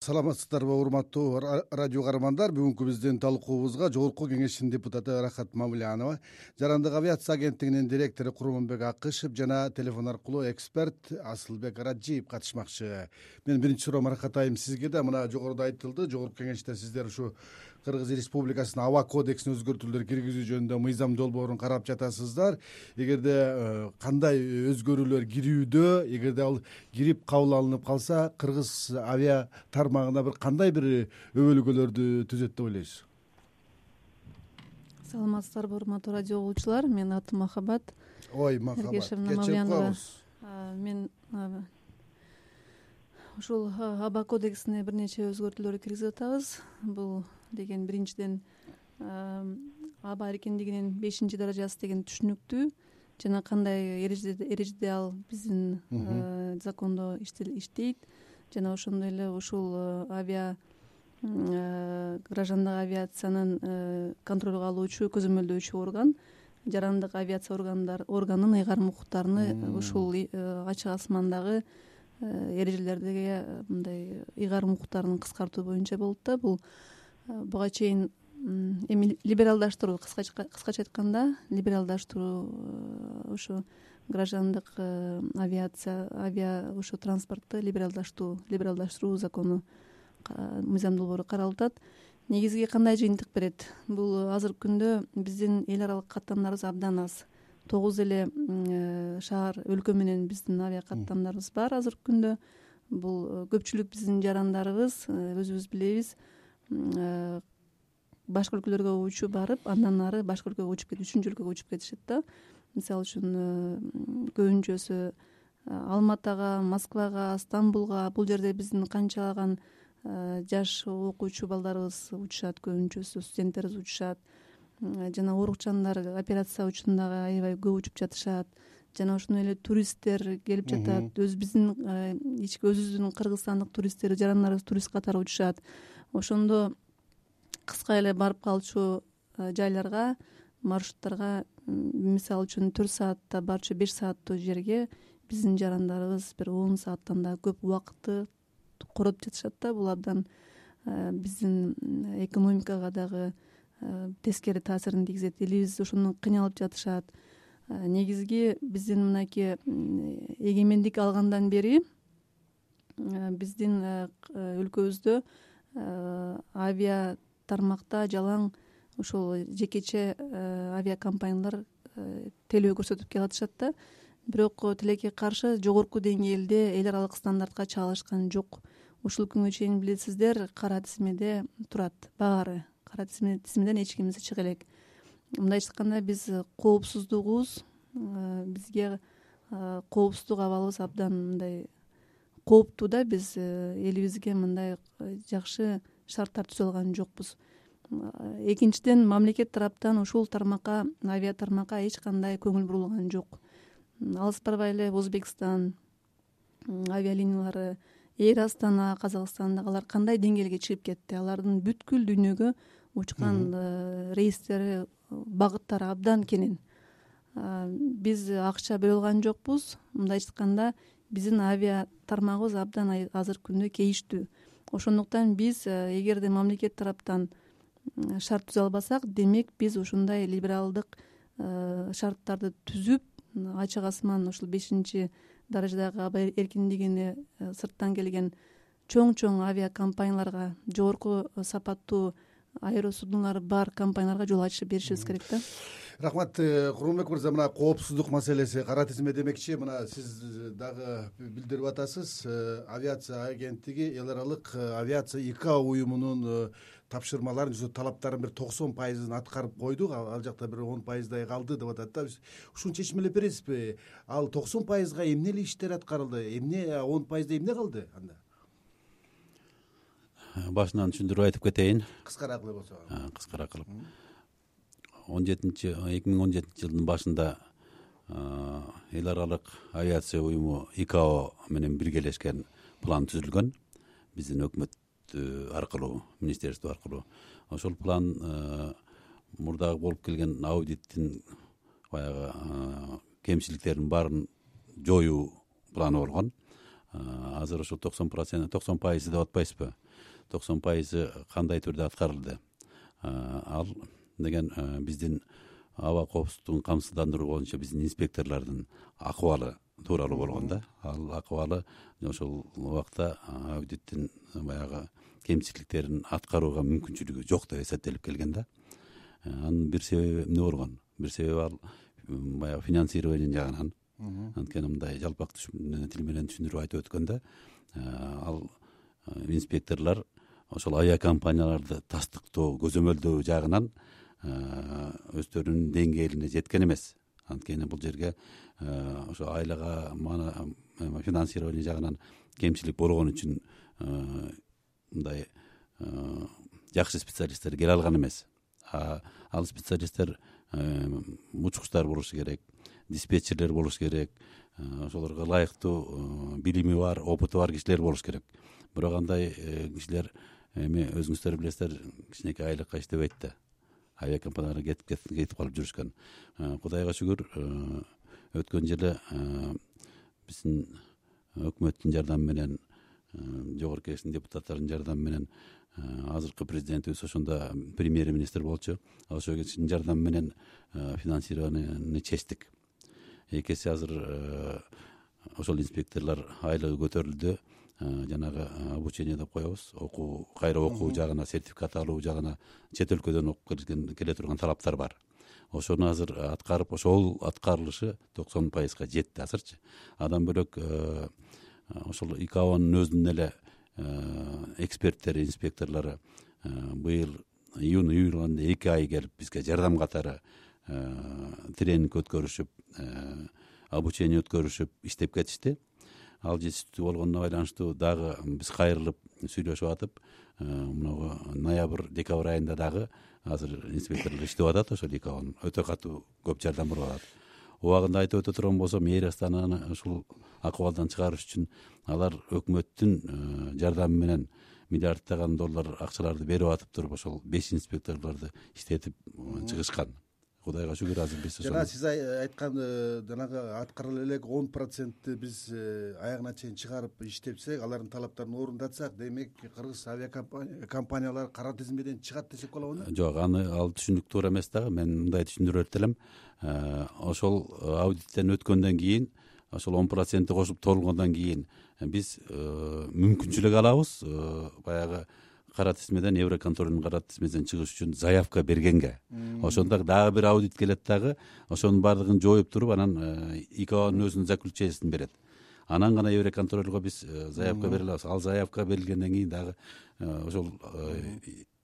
саламатсыздарбы урматтуу радио каармандар? Бүгүнкү биздин талкуубузга жогорку кеңештин депутаты рахат мамилянова жарандык авиация агенттигинин директору курманбек акышев жана телефон аркылуу эксперт асылбек раджиев катышмакчы. Менин биринчи суроом рахат айым сизге да мына жогоруда айтылды жогорку кеңеште сиздер ушу кыргыз республикасынын аба кодексине өзгөртүүлөр киргизүү жөнүндө мыйзам долбоорун карап жатасыздар. Эгерде э, кандай өзгөрүүлөр кирүүдө эгерде ал кирип кабыл алынып калса кыргыз авиа тармагына бир кандай бир өбөлгөлөрдү түзөт деп ойлойсуз? Саламатсыздарбы урматтуу радио угуучулар. Менин атым махабат. Ой махабат кечирип коебуз. Мен ушул аба кодексине бир нече өзгөртүүлөр киргизип атабыз бул деген биринчиден аба эркиндигинин бешинчи даражасы деген түшүнүктүү жана кандай эрежеде ал биздин закондо иштейт. Жана ошондой эле ушул авиа граждандык авиациянын контролго алуучу көзөмөлдөөчү орган жарандык авиация органынын ыйгарым укуктарыны ушул ачык асмандагы эрежелердеги мындай ыйгарым укуктарын кыскартуу боюнча болот да бул буга чейин эми либералдаштыруу кыскача айтканда либералдаштыруу э, ушу граждандык э, авиация авиа ушу транспортто либералдаштыруу либералдаштыруу закону мыйзам долбоору каралып атат негизги кандай жыйынтык берет? Бул азыркы күндө биздин эл аралык каттамдарыбыз абдан аз тогуз эле э, шаар өлкө менен биздин авиа каттамдарыбыз бар. Азыркы күндө бул көпчүлүк биздин жарандарыбыз өзүбүз билебиз. Э, башка өлкөлөргө учуп барып андан ары башка өлкөгө учуп кетип үчүнчү өлкөгө учуп кетишет да. Мисалы үчүн э, көбүнчөсү э, алматага москвага стамбулга бул жерде биздин канчалаган жаш окуучу балдарыбыз учушат көбүнчөсү студенттерибиз учушат жана оорукчандар операция учундагы аябай көп учуп жатышат. Жана ошондой эле туристтер келип жатат. Өзү биздин ички өзүбүздүн кыргызстандык туристтер жарандарыбыз турист катары учушат. Ошондо кыска эле барып калчу э, жайларга маршруттарга мисалы үчүн төрт саатта барчу беш сааттуу жерге биздин жарандарыбыз бир он сааттан да көп убакытты коротуп жатышат да бул абдан э, биздин экономикага дагы э, тескери таасирин тийгизет. Элибиз ошондон кыйналып жатышат. Негизги биздин мынакей эгемендик алгандан бери биздин өлкөбүздө Э, авиа тармакта жалаң ушул жекече э, авиакомпаниялар э, телөө көрсөтүп келатышат да. Бирок тилекке каршы жогорку деңгээлде эл аралык стандартка чагылышкан жок. Ушул күнгө чейин билесиздер кара тизмеде турат баары кара тизмеден эч кимиси чыга элек. Мындайча айтканда биз коопсуздугубуз бизге коопсуздук абалыбыз абдан мындай кооптуу да биз э, элибизге мындай э, жакшы шарттар түзө алган жокпуз. Экинчиден мамлекет тараптан ушул тармакка авиа тармакка эч кандай көңүл бурулган жок. Алыс барбай эле узбекстан авиалиниялары эйр астана казакстандык алар кандай деңгээлге чыгып кетти? Алардын бүткүл дүйнөгө учкан э, рейстери багыттары абдан кенен. Биз акча бөлө алган жокпуз. Мындайча айтканда биздин авиа тармагыбыз абдан азыркы күндө кейиштүү. Ошондуктан биз э, эгерде мамлекет тараптан шарт түзө албасак демек биз ушундай либералдык э, шарттарды түзүп ачык асман ушул бешинчи даражадагы аба эркиндигине э, сырттан келген чоң чоң авиакомпанияларга жогорку сапаттуу аэросудналары бар компанияларга жол ачып беришибиз керек да? Рахмат э, курманбек мырза мына коопсуздук маселеси кара тизме демекчи. Мына сиз дагы билдирип атасыз э, авиация агенттиги эл аралык э, авиация икао уюмунун тапшырмаларын талаптарын бир токсон пайызын аткарып койдук. Ал жакта бир он пайыздай калды деп атат да. Ушуну чечмелеп бересизби? Ал токсон пайызга эмне эле иштер аткарылды? Эмне он пайызда эмне калды анда башынан түшүндүрүп айтып кетейин. Кыскараак эле болсо. Кыскараак кылып он жетинчи эки миң он жетинчи жылдын башында эл аралык авиация уюму икао менен биргелешкен план түзүлгөн. Биздин өкмөт аркылуу министерство аркылуу. Ошол план мурдагы болуп келген аудиттин баягы кемчиликтердин баарын жоюу планы болгон азыр ушул токсон процент токсон пайызы деп атпайсызбы токсон пайызы кандай түрдө аткарылды? Ал деген биздин аба коопсуздугун камсыздандыруу боюнча биздин инспекторлордун акыбалы тууралуу болгон да. Ал акыбалы ошол убакта аудиттин баягы кемчиликтерин аткарууга мүмкүнчүлүгү жок деп эсептелип келген да. Анын бир себеби эмне болгон? Бир себеби ал баягы финансирование жагынан. Анткени мындай жалпак тил менен түшүндүрүп айтып өткөндө ал инспекторлор ошол авиакомпанияларды тастыктоо көзөмөлдөө жагынан өздөрүнүн деңгээлине жеткен эмес. Анткени бул жерге ошо айлага финансирование жагынан кемчилик болгон үчүн мындай жакшы специалисттер келе алган эмес. Ал специалисттер учкучтар болушу керек диспетчерлер болуш керек ошолорго ылайыктуу билими бар опыту бар кишилер болуш керек. Бирок андай э, кишилер эми өзүңүздөр билесиздер кичинекей айлыкка иштебейт да авиакомпанияларга кетип кетип калып жүрүшкөн. Кудайга шүгүр өткөн жылы биздин өкмөттүн жардамы менен жогорку кеңештин депутаттарынын жардамы менен азыркы президентибиз ошондо премьер министр болчу ошол кишинин жардамы менен финансированияны чечтик. Эки эсе азыр ошол инспекторлор айлыгы көтөрүлдү жанагы обучение деп коебуз. Окуу кайра окуу жагына сертификат алуу жагына чет өлкөдөн окуп келген келе турган талаптар бар. Ошону азыр аткарып ошол аткарылышы токсон пайызга жетти азырчы. Андан бөлөк ошол икаонун өзүнүн эле эксперттери инспекторлору быйыл июнь июль айында эки ай келип бизге жардам катары тренинг өткөрүшүп обучение өткөрүшүп иштеп кетишти ал жетиштүү болгонуна байланыштуу дагы биз кайрылып сүйлөшүп атып э, могу ноябрь декабрь айында дагы азыр инспекторлор иштеп атат ошол өтө катуу көп жардам берип атат. Убагында айтып өтө турган болсом эйр астананы ушул акыбалдан чыгарыш үчүн алар өкмөттүн э, жардамы менен миллиарддаган доллар акчаларды берип атып туруп ошол беш инспекторлорду иштетип э, чыгышкан кудайга шүгүр азыр биз жана сиз айткан э, жанагы аткарыла элек он процентти биз э, аягына чейин чыгарып иштетсек алардын талаптарын орундатсак демек кыргыз авиакомпаниялары кара тизмеден чыгат десек болобу жок аны ал түшүнүк туура эмес дагы мен мындай түшүндүрө элем э, ошол аудиттен өткөндөн кийин ошол он проценти кошулуп толгондон кийин биз мүмкүнчүлүк алабыз. Баягы кара тизмеден евроконтролдун кара тизмеден чыгыш үчүн заявка бергенге. Ошондо дагы бир аудит келет дагы ошонун баардыгын жооп туруп анан э, икаонун өзүнүн заключениесин берет. Анан гана евроконтролго биз э, заявка бере алабыз. Ал заявка берилгенден кийин дагы э, ошол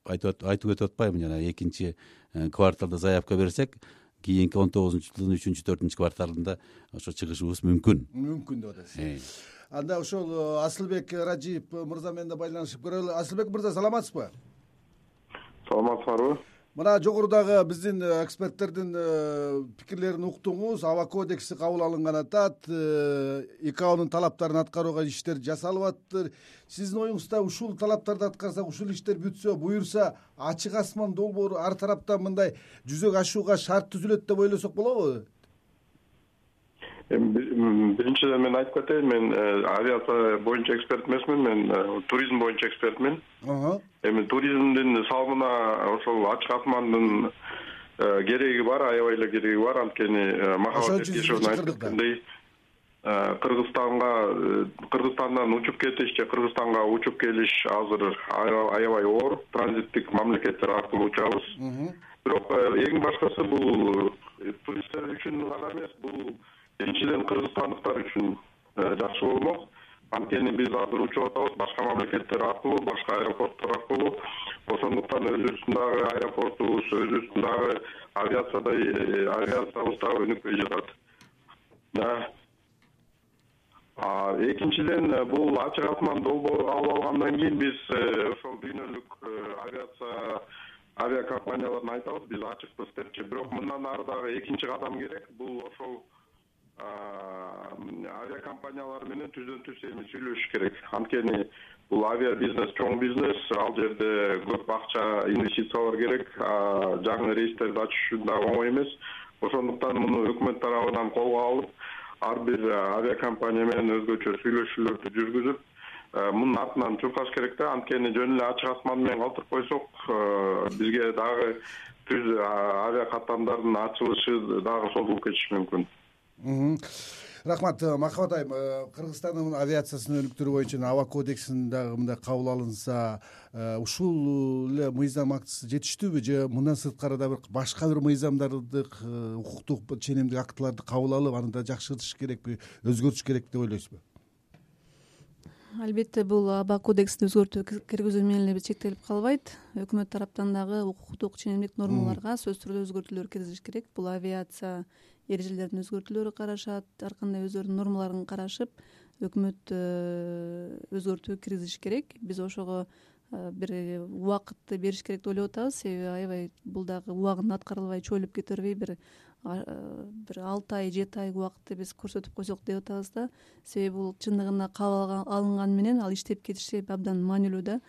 айтып өтүп атпаймынбы жана экинчи кварталда заявка берсек кийинки он тогузунчу жылдын үчүнчү төртүнчү кварталында ошо чыгышыбыз мүмкүн. Мүмкүн деп атасыз анда ошол э, асылбек ражиев мырза менен да байланышып көрөлү. Асылбек мырза саламатсызбы? Саламатсыңарбы мына жогорудагы биздин э, эксперттердин э, пикирлерин уктуңуз. Аба кодекси кабыл алынган атат икаонун талаптарын аткарууга иштер жасалып атыптыр сиздин оюңузда ушул талаптарды аткарсак ушул иштер бүтсө буюрса ачык асман долбоору ар тараптан мындай жүзөгө ашууга шарт түзүлөт деп ойлосок болобу биринчиден мен айтып кетейин мен э, авиация боюнча эксперт эмесмин мен э, туризм боюнча экспертмин. Эми туризмдин салымына ошол ачык асмандын э, кереги бар аябай эле кереги бар анткени махабат эркешевдин айтып кеткендей кыргызстанга кыргызстандан учуп кетиш же кыргызстанга учуп келиш азыр аябай оор транзиттик мамлекеттер аркылуу учабыз. Бирок эң башкысы бул туристтер үчүн гана эмес бул биринчиден кыргызстандыктар үчүн э, жакшы болмок. Анткени биз азыр учуп атабыз башка мамлекеттер аркылуу башка аэропорттор аркылуу. Ошондуктан өзүбүздүн дагы аэропортубуз өзүбүздүн дагы авиацияда э, авиациябыз дагы өнүкпөй жатат. Экинчиден э, бул ачык асман долбоору кабыл алгандан кийин биз ошол дүйнөлүк авиация авиакомпанияларына айтабыз биз ачыкпыз депчи бирок мындан ары дагы экинчи кадам керек. Бул ошол авиакомпаниялар менен түздөн түз эми сүйлөшүш керек. Анткени бул авиа бизнес чоң бизнес ал жерде көп акча инвестициялар керек. Жаңы рейстерди ачыш үчүн дагы оңой эмес. Ошондуктан муну өкмөт тарабынан колго алып ар бир авиакомпания менен өзгөчө сүйлөшүүлөрдү жүргүзүп мунун артынан чуркаш керек да. Анткени жөн эле ачык асман менен калтырып койсок бизге дагы түз авиа каттамдардын ачылышы дагы созулуп кетиши мүмкүн рахмат э, махабат айым э, кыргызстандын авиациясынын өнүктүрүү боюнча аба кодексин дагы мындай кабыл алынса э, ушул эле мыйзам актысы жетиштүүбү? Же мындан сырткары дагы бир башка бир мыйзамдарды укуктук ченемдик актыларды кабыл алып аны да жакшыртыш керекпи өзгөртүш керек деп ойлойсузбу? Албетте бул аба кодексин өзгөртүү киргизүү менен эле чектелип калбайт. Өкмөт тараптан дагы укуктук ченемдик нормаларга сөзсүз түрдө өзгөртүүлөр киргизиш керек. Бул авиация эрежелердин өзгөртүүлөрү карашат ар кандай өздөрүнүн нормаларын карашып өкмөт э, өзгөртүү киргизиш керек. Биз ошого э, бир убакытты бериш керек деп ойлоп атабыз. Себеби аябай бул дагы убагында аткарылбай чоюлуп кете бербей бир э, бир алты ай жети ай убакытты биз көрсөтүп койсок деп атабыз да. Себеби бул чындыгында кабыл алынганы менен ал иштеп кетиши абдан маанилүү да.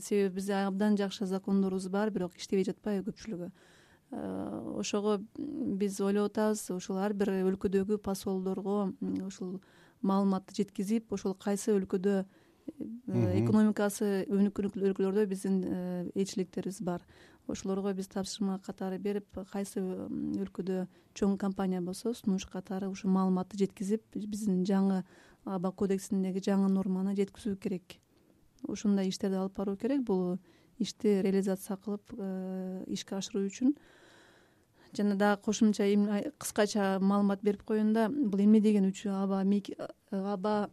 Себеби бизде абдан жакшы закондорубуз бар бирок иштебей жатпайбы көпчүлүгү. Э, ошого биз ойлоп атабыз ушул ар бир өлкөдөгү посолдорго ушул маалыматты жеткизип ошол кайсы өлкөдө э, экономикасы өнүккөн өлкөлөрдө биздин э, элчиликтерибиз бар. Ошолорго биз тапшырма катары берип кайсы өлкөдө чоң компания болсо сунуш катары ушул маалыматты жеткизип биздин жаңы аба кодексиндеги жаңы норманы жеткизүү керек. Ушундай иштерди алып баруу керек. Бул ишти реализация кылып ишке ашыруу үчүн жана дагы кошумча кыскача маалымат берип коеюн да бул эмне деген үчү аба аба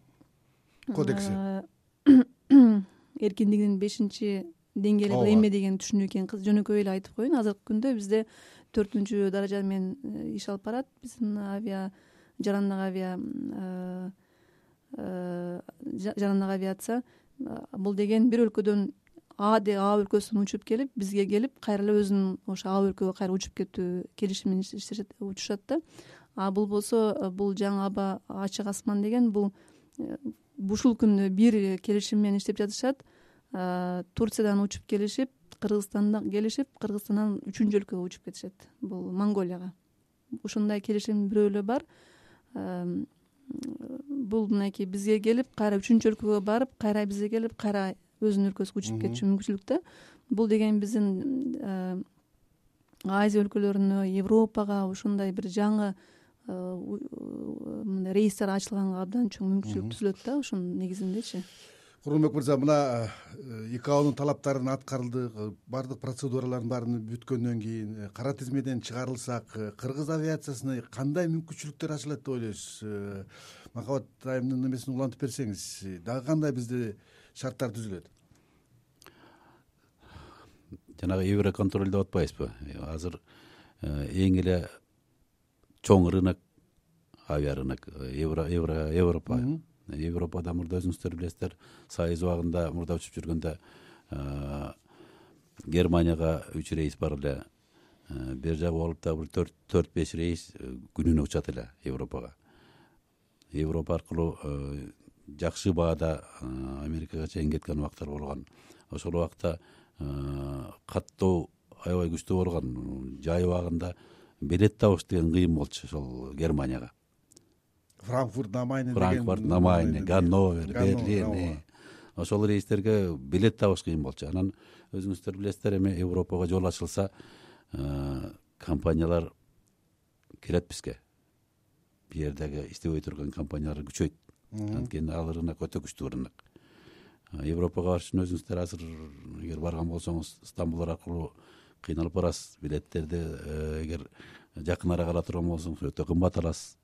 кодекси. эркиндигинин бешинчи деңгээли бул эмне деген түшүнүү экенин жөнөкөй эле айтып коеюн. Азыркы күндө бизде төртүнчү даража менен э, иш алып барат. Биздин авиа жарандык авиа жарандык авиация бул деген бир өлкөдөн а а өлкөсүнөн учуп келип бизге келип кайра эле өзүнүн ошо а өлкөгө кайра учуп кетүү келишим менен иштешет учушат да. А бул болсо э, бул жаңы аба ачык асман деген бул э, ушул күндө бир келишим менен иштеп жатышат. Э, турциядан учуп келишип кыргызстанда келишип кыргызстандан үчүнчү өлкөгө учуп кетишет бул монголияга. Ушундай келишим бирөө эле бар. Бул мынакей бизге келип кайра үчүнчү өлкөгө барып кайра бизге келип кайра өзүнүн өлкөсүгө учуп кетиши мүмкүнчүлүк да. Бул деген биздин э, азия өлкөлөрүнө европага ушундай бир жаңы э, мындай рейстер ачылганга абдан чоң мүмкүнчүлүк түзүлөт да ушунун негизиндечи. Курманбек мырза мына э, икаонун талаптарын аткарды баардык процедуралардын баарын бүткөндөн кийин кара тизмеден чыгарылсак кыргыз авиациясына кандай мүмкүнчүлүктөр ачылат деп ойлойсуз? Махабат айымдын эмесин улантып берсеңиз дагы кандай бизде шарттар түзүлөт. Жанагы евроконтроль деп атпайбызбы? Азыр э, эң эле чоң рынок авиа рынок евро европа. Европада мурда өзүңүздөр билесиздер. Союз убагында мурда учуп жүргөндө э, германияга үч рейс бар эле. Э, бери жагы болуп дагы бир төрт беш рейс күнүнө учат эле европага. Европа аркылуу жакшы баада америкага чейин кеткен убактар болгон. Ошол убакта каттоо аябай күчтүү болгон жай убагында билет табыш деген кыйын болчу ошол германияга. Франкфурт на майне франкфурт на майне ганновер берлин ошол рейстерге билет табыш кыйын болчу. Анан өзүңүздөр билесиздер эми европага жол ачылса компаниялар келет бизге. Бул жердеги иштебей турган компаниялар күчөйт анткени ал рынок өтө күчтүү рынок европага барыш үчүн өзүңүздөр азыр эгер барган болсоңуз стамбул аркылуу кыйналып барасыз билеттерди э, эгер жакын арага ала турган болсоңуз өтө кымбат аласыз.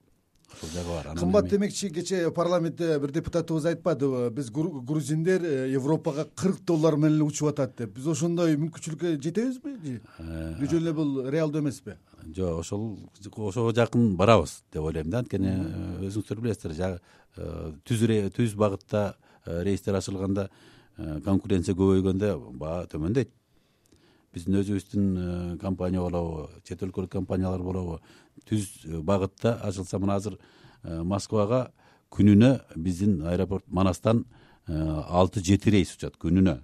Ошол жагы бар. Кымбат демекчи кечээ парламентте бир депутатыбыз айтпадыбы биз грузиндер э, европага кырк доллар менен эле учуп атат деп биз ошондой мүмкүнчүлүккө жетебизби? Же э, жөн эле бул реалдуу эмеспи? Жок ошол ошого жакын барабыз деп ойлойм да. Анткени өзүңүздөр билесиздер түз түз багытта Э, рейстер ачылганда э, конкуренция көбөйгөндө баа төмөндөйт. Биздин өзүбүздүн э, компания болобу чет өлкөлүк компаниялар болобу түз багытта ачылса мына азыр москвага күнүнө биздин аэропорт манастан алты жети рейс учат күнүнө.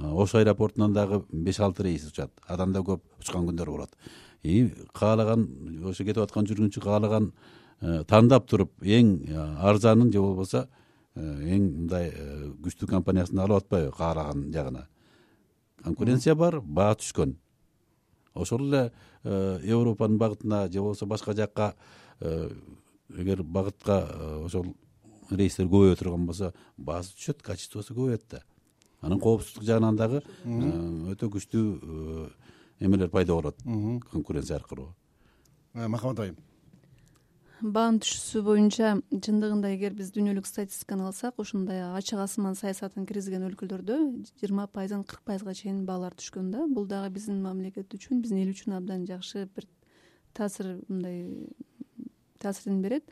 Ош аэропортунан дагы беш алты рейс учат. Андан да көп учкан күндөр болот. И каалаган ошо кетип аткан жүргүнчү каалаган тандап туруп эң арзанын же болбосо эң мындай күчтүү компаниясын алып атпайбы каараган жагына. Конкуренция бар баа түшкөн. Ошол эле европанын багытына же болбосо башка жакка эгер багытка ошол рейстер көбөйө турган болсо баасы түшөт качествосу көбөйөт да. Анан коопсуздук жагынан дагы өтө күчтүү эмелер пайда болот конкуренция аркылуу. Махамат айым баанын түшүүсү боюнча чындыгында эгер биз дүйнөлүк статистиканы алсак ушундай ачык асман саясатын киргизген өлкөлөрдө жыйырма пайыздан кырк пайызга чейин баалар түшкөн да. Бул дагы биздин мамлекет үчүн биздин эл үчүн абдан жакшы бир таасир мындай таасирин берет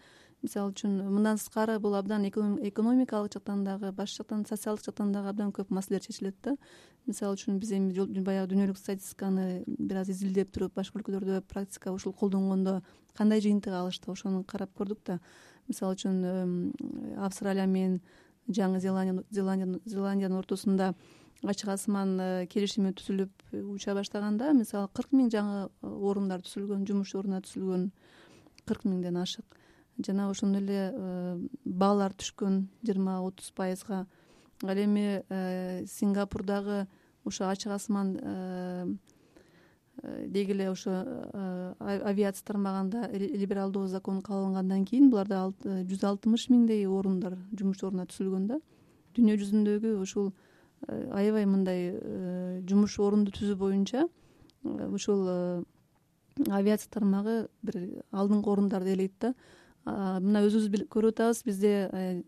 мисалы үчүн мындан тышкары бул абдан экономикалык жактан дагы башка жактан социалдык жактан дагы абдан көп маселелер чечилет да. Мисалы үчүн биз эми баягы дүйнөлүк статистиканы бир аз изилдеп туруп башка өлкөлөрдө практика ушул колдонгондо кандай жыйынтык алышты ошону карап көрдүк да. Мисалы үчүн австралия менен жаңы зеландиянын ортосунда ачык асман э, келишими түзүлүп уча баштаганда мисалы кырк миң жаңы э, орундар түзүлгөн жумуш ордуна түзүлгөн. Кырк миңден ашык жана ошондой эле э, баалар түшкөн жыйырма отуз пайызга. Ал эми э, сингапурдагы ошо ачык асман э, деги эле ошо авиация тармагында либералдуу закон кабыл кийин буларда жүз алтымыш миңдей орундар жумуш ордуна түзүлгөн да. Дүйнө жүзүндөгү ушул аябай мындай жумуш орунду түзүү боюнча ушул авиация тармагы бир алдыңкы орундарды ээлейт да мына өзүбүз көрүп атабыз бизде э,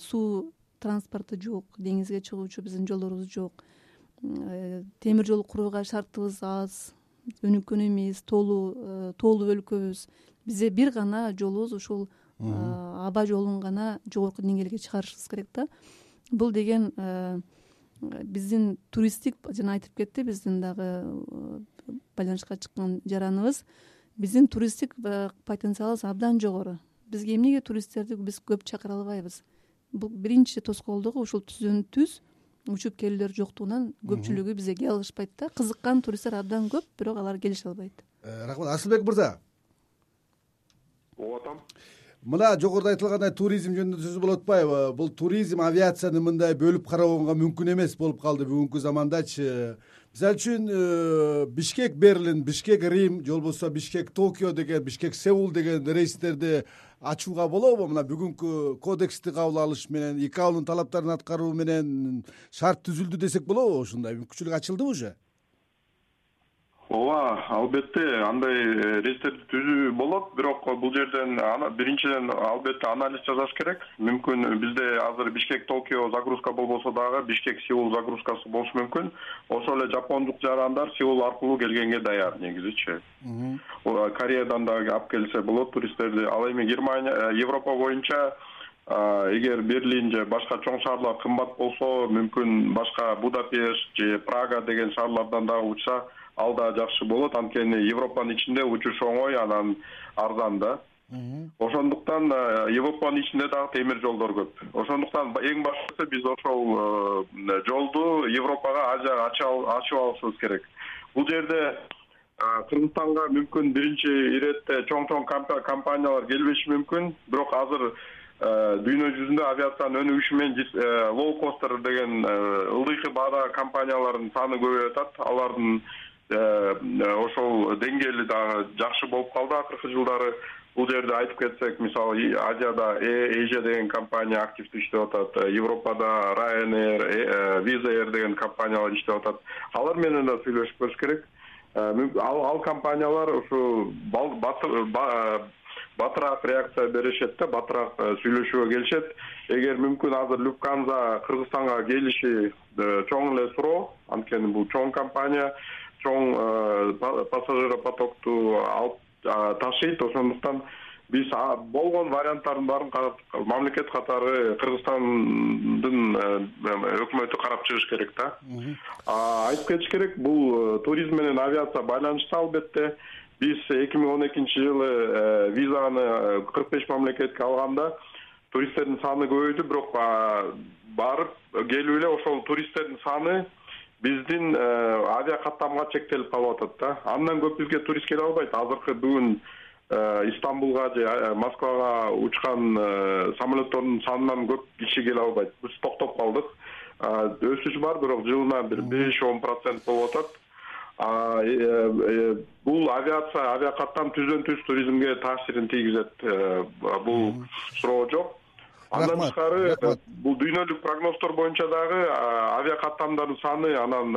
суу транспорту жок деңизге чыгуучу биздин жолдорубуз жок. Э, темир жол курууга шартыбыз аз өнүккөн эмес тоолуу э, тоолуу өлкөбүз. Бизде бир гана жолубуз ушул аба жолун гана жогорку деңгээлге чыгарышыбыз керек да. Бул деген биздин туристтик жана айтып кетти биздин дагы байланышка чыккан жараныбыз. Биздин туристтик потенциалыбыз абдан жогору бизге эмнеге туристтерди биз көп чакыра албайбыз? Бул биринчи тоскоолдугу ушул түздөн түз учуп келүүлөр жоктугунан көпчүлүгү бизге келе алышпайт да. Кызыккан туристтер абдан көп бирок алар келише албайт. Э, рахмат. Асылбек мырза. Угуп атам. Мына жогоруда айтылгандай туризм жөнүндө сөз болуп атпайбы. Бул туризм авиацияны мындай бөлүп кароого мүмкүн эмес болуп калды бүгүнкү замандачы. Мисалы үчүн э, бишкек берлин бишкек рим же болбосо бишкек токио деген бишкек сеул деген рейстерди ачууга болобу мына бүгүнкү кодексти кабыл алыш менен икаонун талаптарын аткаруу менен шарт түзүлдү десек болобу ушундай мүмкүнчүлүк ачылдыбы уже ооба албетте андай э, рейстерди түзүү болот бирок бул жерден биринчиден албетте анализ жасаш керек. Мүмкүн бизде азыр бишкек токио загрузка болбосо дагы бишкек сеул загрузкасы болушу мүмкүн. Ошол эле жапондук жарандар сеул аркылуу келгенге даяр негизичи кореядан дагы алып келсе болот туристтерди. Ал эми германия э, европа боюнча эгер берлин же башка чоң шаарлар кымбат болсо мүмкүн башка будапешт же прага деген шаарлардан дагы учса ал да жакшы болот. Анткени европанын ичинде учуш оңой анан арзан да. Ошондуктан э, европанын ичинде дагы темир жолдор көп. Ошондуктан эң башкысы биз ошол э, жолду европага азияга ачып алышыбыз керек. Бул жерде э, кыргызстанга мүмкүн биринчи иретте чоң чоң компаниялар келбеши мүмкүн. Бирок азыр дүйнө жүзүндө авиациянын өнүгүшү менен лоу костер деген ылдыйкы баадагы компаниялардын саны көбөйүп атат. Алардын ошол деңгээли дагы жакшы болуп калды акыркы жылдары. Бул жерде айтып кетсек мисалы азияда эжия деген компания активдүү иштеп атат. Э, европада ryanair виза э, деген компаниялар иштеп атат. Алар менен да сүйлөшүп көрүш керек. Ал компаниялар ушу батыраак реакция беришет да батыраак сүйлөшүүгө келишет. Эгер мүмкүн азыр люфканза кыргызстанга келиши чоң эле суроо анткени бул чоң компания чоң э, пассажиропотокту алып ташыйт. Ошондуктан биз болгон варианттардын баарын мамлекет катары кыргызстандын э, өкмөтү карап чыгыш керек да. Айтып кетиш керек бул э, туризм менен авиация байланыштуу албетте. Биз эки миң он экинчи жылы визаны кырк беш мамлекетке алганда туристтердин саны көбөйдү. Бирок барып келип эле ошол туристтердин саны биздин э, авиакаттамга чектелип калып атат да. Андан көп бизге турист келе албайт. Азыркы бүгүн истамбулга же москвага учкан самолеттордун санынан көп киши келе албайт. Биз токтоп калдык. Өсүш бар бирок жылына бир беш он процент болуп атат. Бул авиация авиакаттам түздөн түз туризмге таасирин тийгизет бул суроо жок андан тышкары бул дүйнөлүк прогноздор боюнча дагы авиакаттамдардын саны анан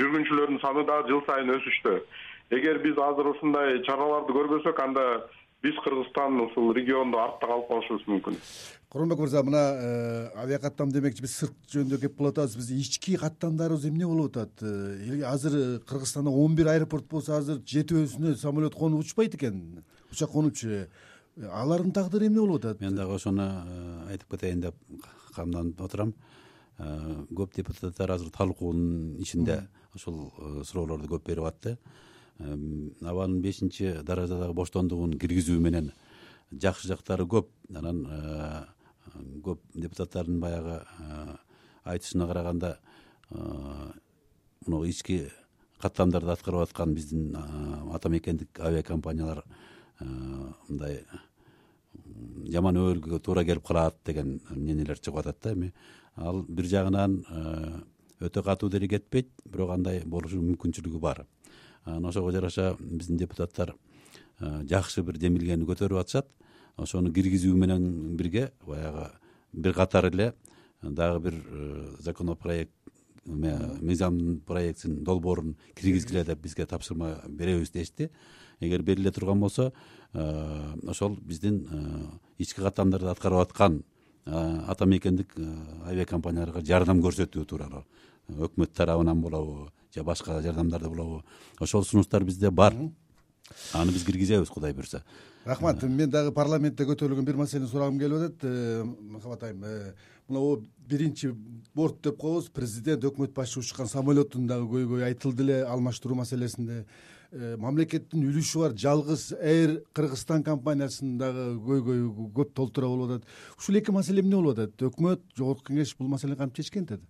жүргүнчүлөрдүн саны дагы жыл сайын өсүштө эгер биз азыр ушундай чараларды көрбөсөк анда биз кыргызстан ушул региондо артта калып калышыбыз мүмкүн. Курманбек мырза мына авиакаттам демекчи биз сырт жөнүндө кеп кылып атабыз. Биздин ички каттамдарыбыз эмне болуп атат? Азыр кыргызстанда он бир аэропорт болсо азыр жетөөсүнө самолет конуп учпайт экен. Учак конупчу алардын тагдыры эмне болуп атат? Мен дагы ошону э, айтып кетейин деп камданып отурам. Э, көп депутаттар азыр талкуунун ичинде ушул э, суроолорду көп берип атты. Абанын бешинчи даражадагы боштондугун киргизүү менен жакшы жактары көп. Анан көп депутаттардын баягы айтышына караганда мына ички каттамдарды аткарып аткан биздин ата мекендик авиакомпаниялар мындай жаман өбөлгөгө туура келип калат деген мнениелер чыгып атат да эми. Ал бир жагынан э, өтө катуу деле кетпейт бирок андай болушу мүмкүнчүлүгү бар. Анан ошого жараша биздин депутаттар э, жакшы бир демилгени көтөрүп атышат. Ошону киргизүү менен бирге баягы бир катар эле дагы бир э, законопроект мыйзам проектин долбоорун киргизгиле деп бизге тапшырма беребиз дешти эгер бериле турган болсо э, ошол биздин э, ички каттамдарды аткарып аткан э, ата мекендик авиакомпанияларга жардам көрсөтүү тууралуу өкмөт тарабынан болобу же башка жардамдарда болобу ошол сунуштар бизде бар. Аны биз киргизебиз кудай буюрса. Рахмат. Мен дагы парламентте көтөрүлгөн бир маселени сурагым келип атат. Махабат айым мына биринчи борт деп коебуз. Президент өкмөт башчы учкан самолеттун дагы көйгөйү айтылды эле алмаштыруу маселесинде мамлекеттин үлүшү бар. Жалгыз эйр кыргызстан компаниясынын дагы көйгөйү көп толтура болуп атат. Ушул эки маселе эмне болуп атат? Өкмөт жогорку кеңеш бул маселени кантип чечкен атат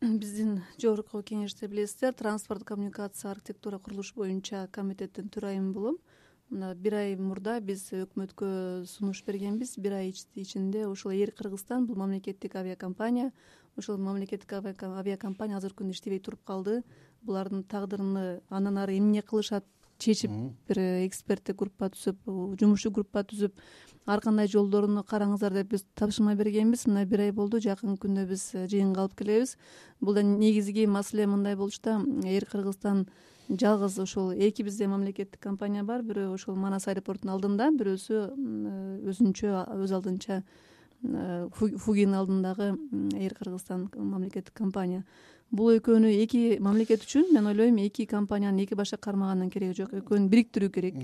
биздин жогорку кеңеште билесиздер транспорт коммуникация архитектура курулуш боюнча комитеттин төрайымы болом. Мына бир ай мурда биз өкмөткө сунуш бергенбиз. Бир ай ичинде ушул эйр кыргызстан бул мамлекеттик авиакомпания. Ошол мамлекеттик авиакомпания азыркы күндө иштебей туруп калды булардын тагдырыны андан ары эмне кылышат чечип бир эксперттик группа түзүп жумушчу группа түзүп ар кандай жолдорун караңыздар деп биз тапшырма бергенбиз. Мына бир ай болду жакынкы күндө биз жыйынга алып келебиз. Бул да негизги маселе мындай болчу да эйр кыргызстан жалгыз ушул эки бизде мамлекеттик компания бар. Бирөө ошол манас аэропортунун алдында бирөөсү өзүнчө өз алдынча фугин алдындагы эйр кыргызстан мамлекеттик компания. Бул экөөнү эки мамлекет үчүн мен ойлойм эки компаниянын эки башка кармаганын кереги жок. Экөөнү бириктирүү керек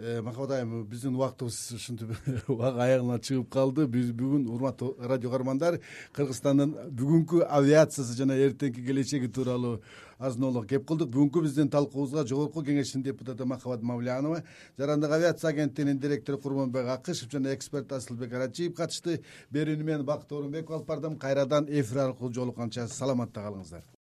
э, махабат айым биздин убактыбыз ушинтип аягына чыгып калды. Биз бүгүн урматтуу радио каармандар кыргызстандын бүгүнкү авиациясы жана эртеңки келечеги тууралуу азын кеп кылдык. Бүгүнкү биздин талкуубузга жогорку кеңештин депутаты махабат мавлянова жарандык авиация агенттигинин директору курманбек акышев жана эксперт асылбек арачиев катышты. Берүүнү мен бакыт оорунбеков алып бардым. Кайрадан эфир аркылуу жолукканча саламатта калыңыздар